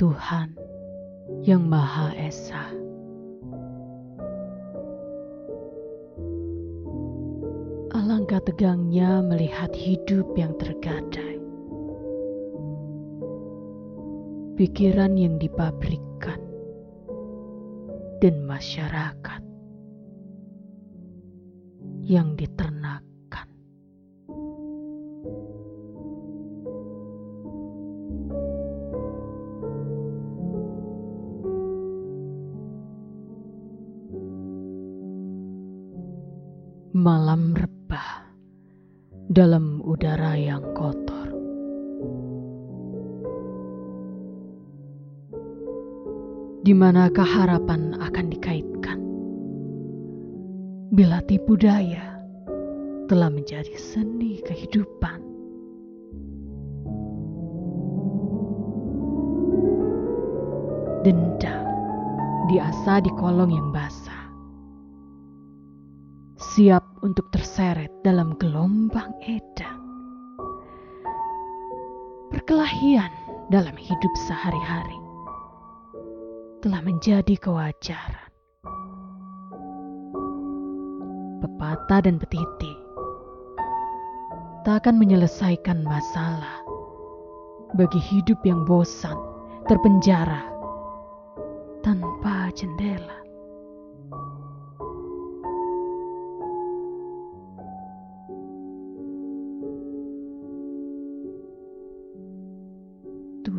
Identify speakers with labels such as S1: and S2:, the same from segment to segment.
S1: Tuhan yang Maha Esa. Alangkah tegangnya melihat hidup yang tergadai. Pikiran yang dipabrikkan dan masyarakat yang diternak. Malam rebah dalam udara yang kotor. Di manakah harapan akan dikaitkan? Bila tipu daya telah menjadi seni kehidupan. Dendam diasa di kolong yang basah siap untuk terseret dalam gelombang edan. Perkelahian dalam hidup sehari-hari telah menjadi kewajaran. Pepatah dan petiti tak akan menyelesaikan masalah bagi hidup yang bosan, terpenjara tanpa jendela.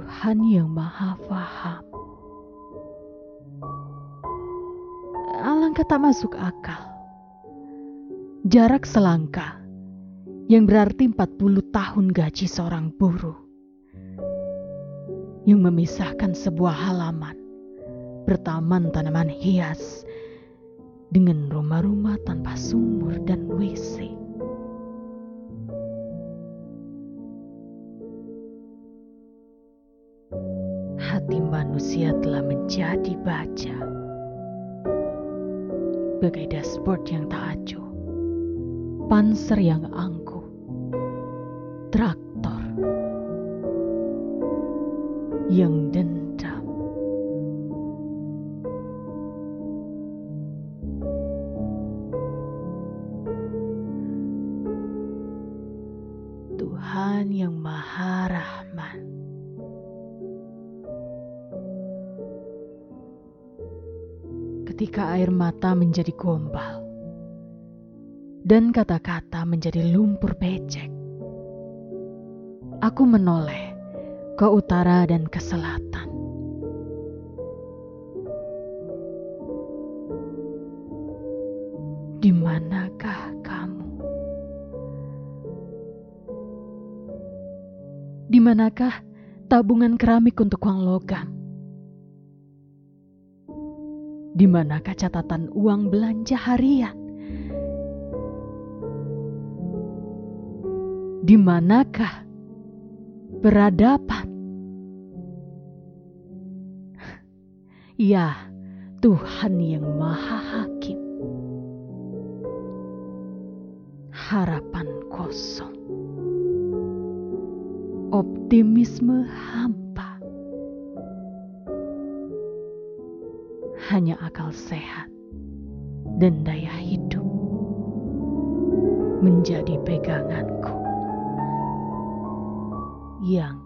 S1: Tuhan yang Maha Faham. Alangkah tak masuk akal. Jarak selangkah yang berarti 40 tahun gaji seorang buruh yang memisahkan sebuah halaman bertaman tanaman hias dengan rumah-rumah tanpa sumur dan manusia telah menjadi baja. Bagai dashboard yang tak acuh, panser yang angkuh, traktor yang dendam. Tuhan yang Maha Rahman. Ketika air mata menjadi gombal dan kata-kata menjadi lumpur becek. Aku menoleh ke utara dan ke selatan. Di manakah kamu? Di manakah tabungan keramik untuk uang logam? Di manakah catatan uang belanja harian? Di manakah peradaban? Ya, Tuhan yang Maha Hakim. Harapan kosong. Optimisme hampa. Hanya akal sehat dan daya hidup menjadi peganganku yang.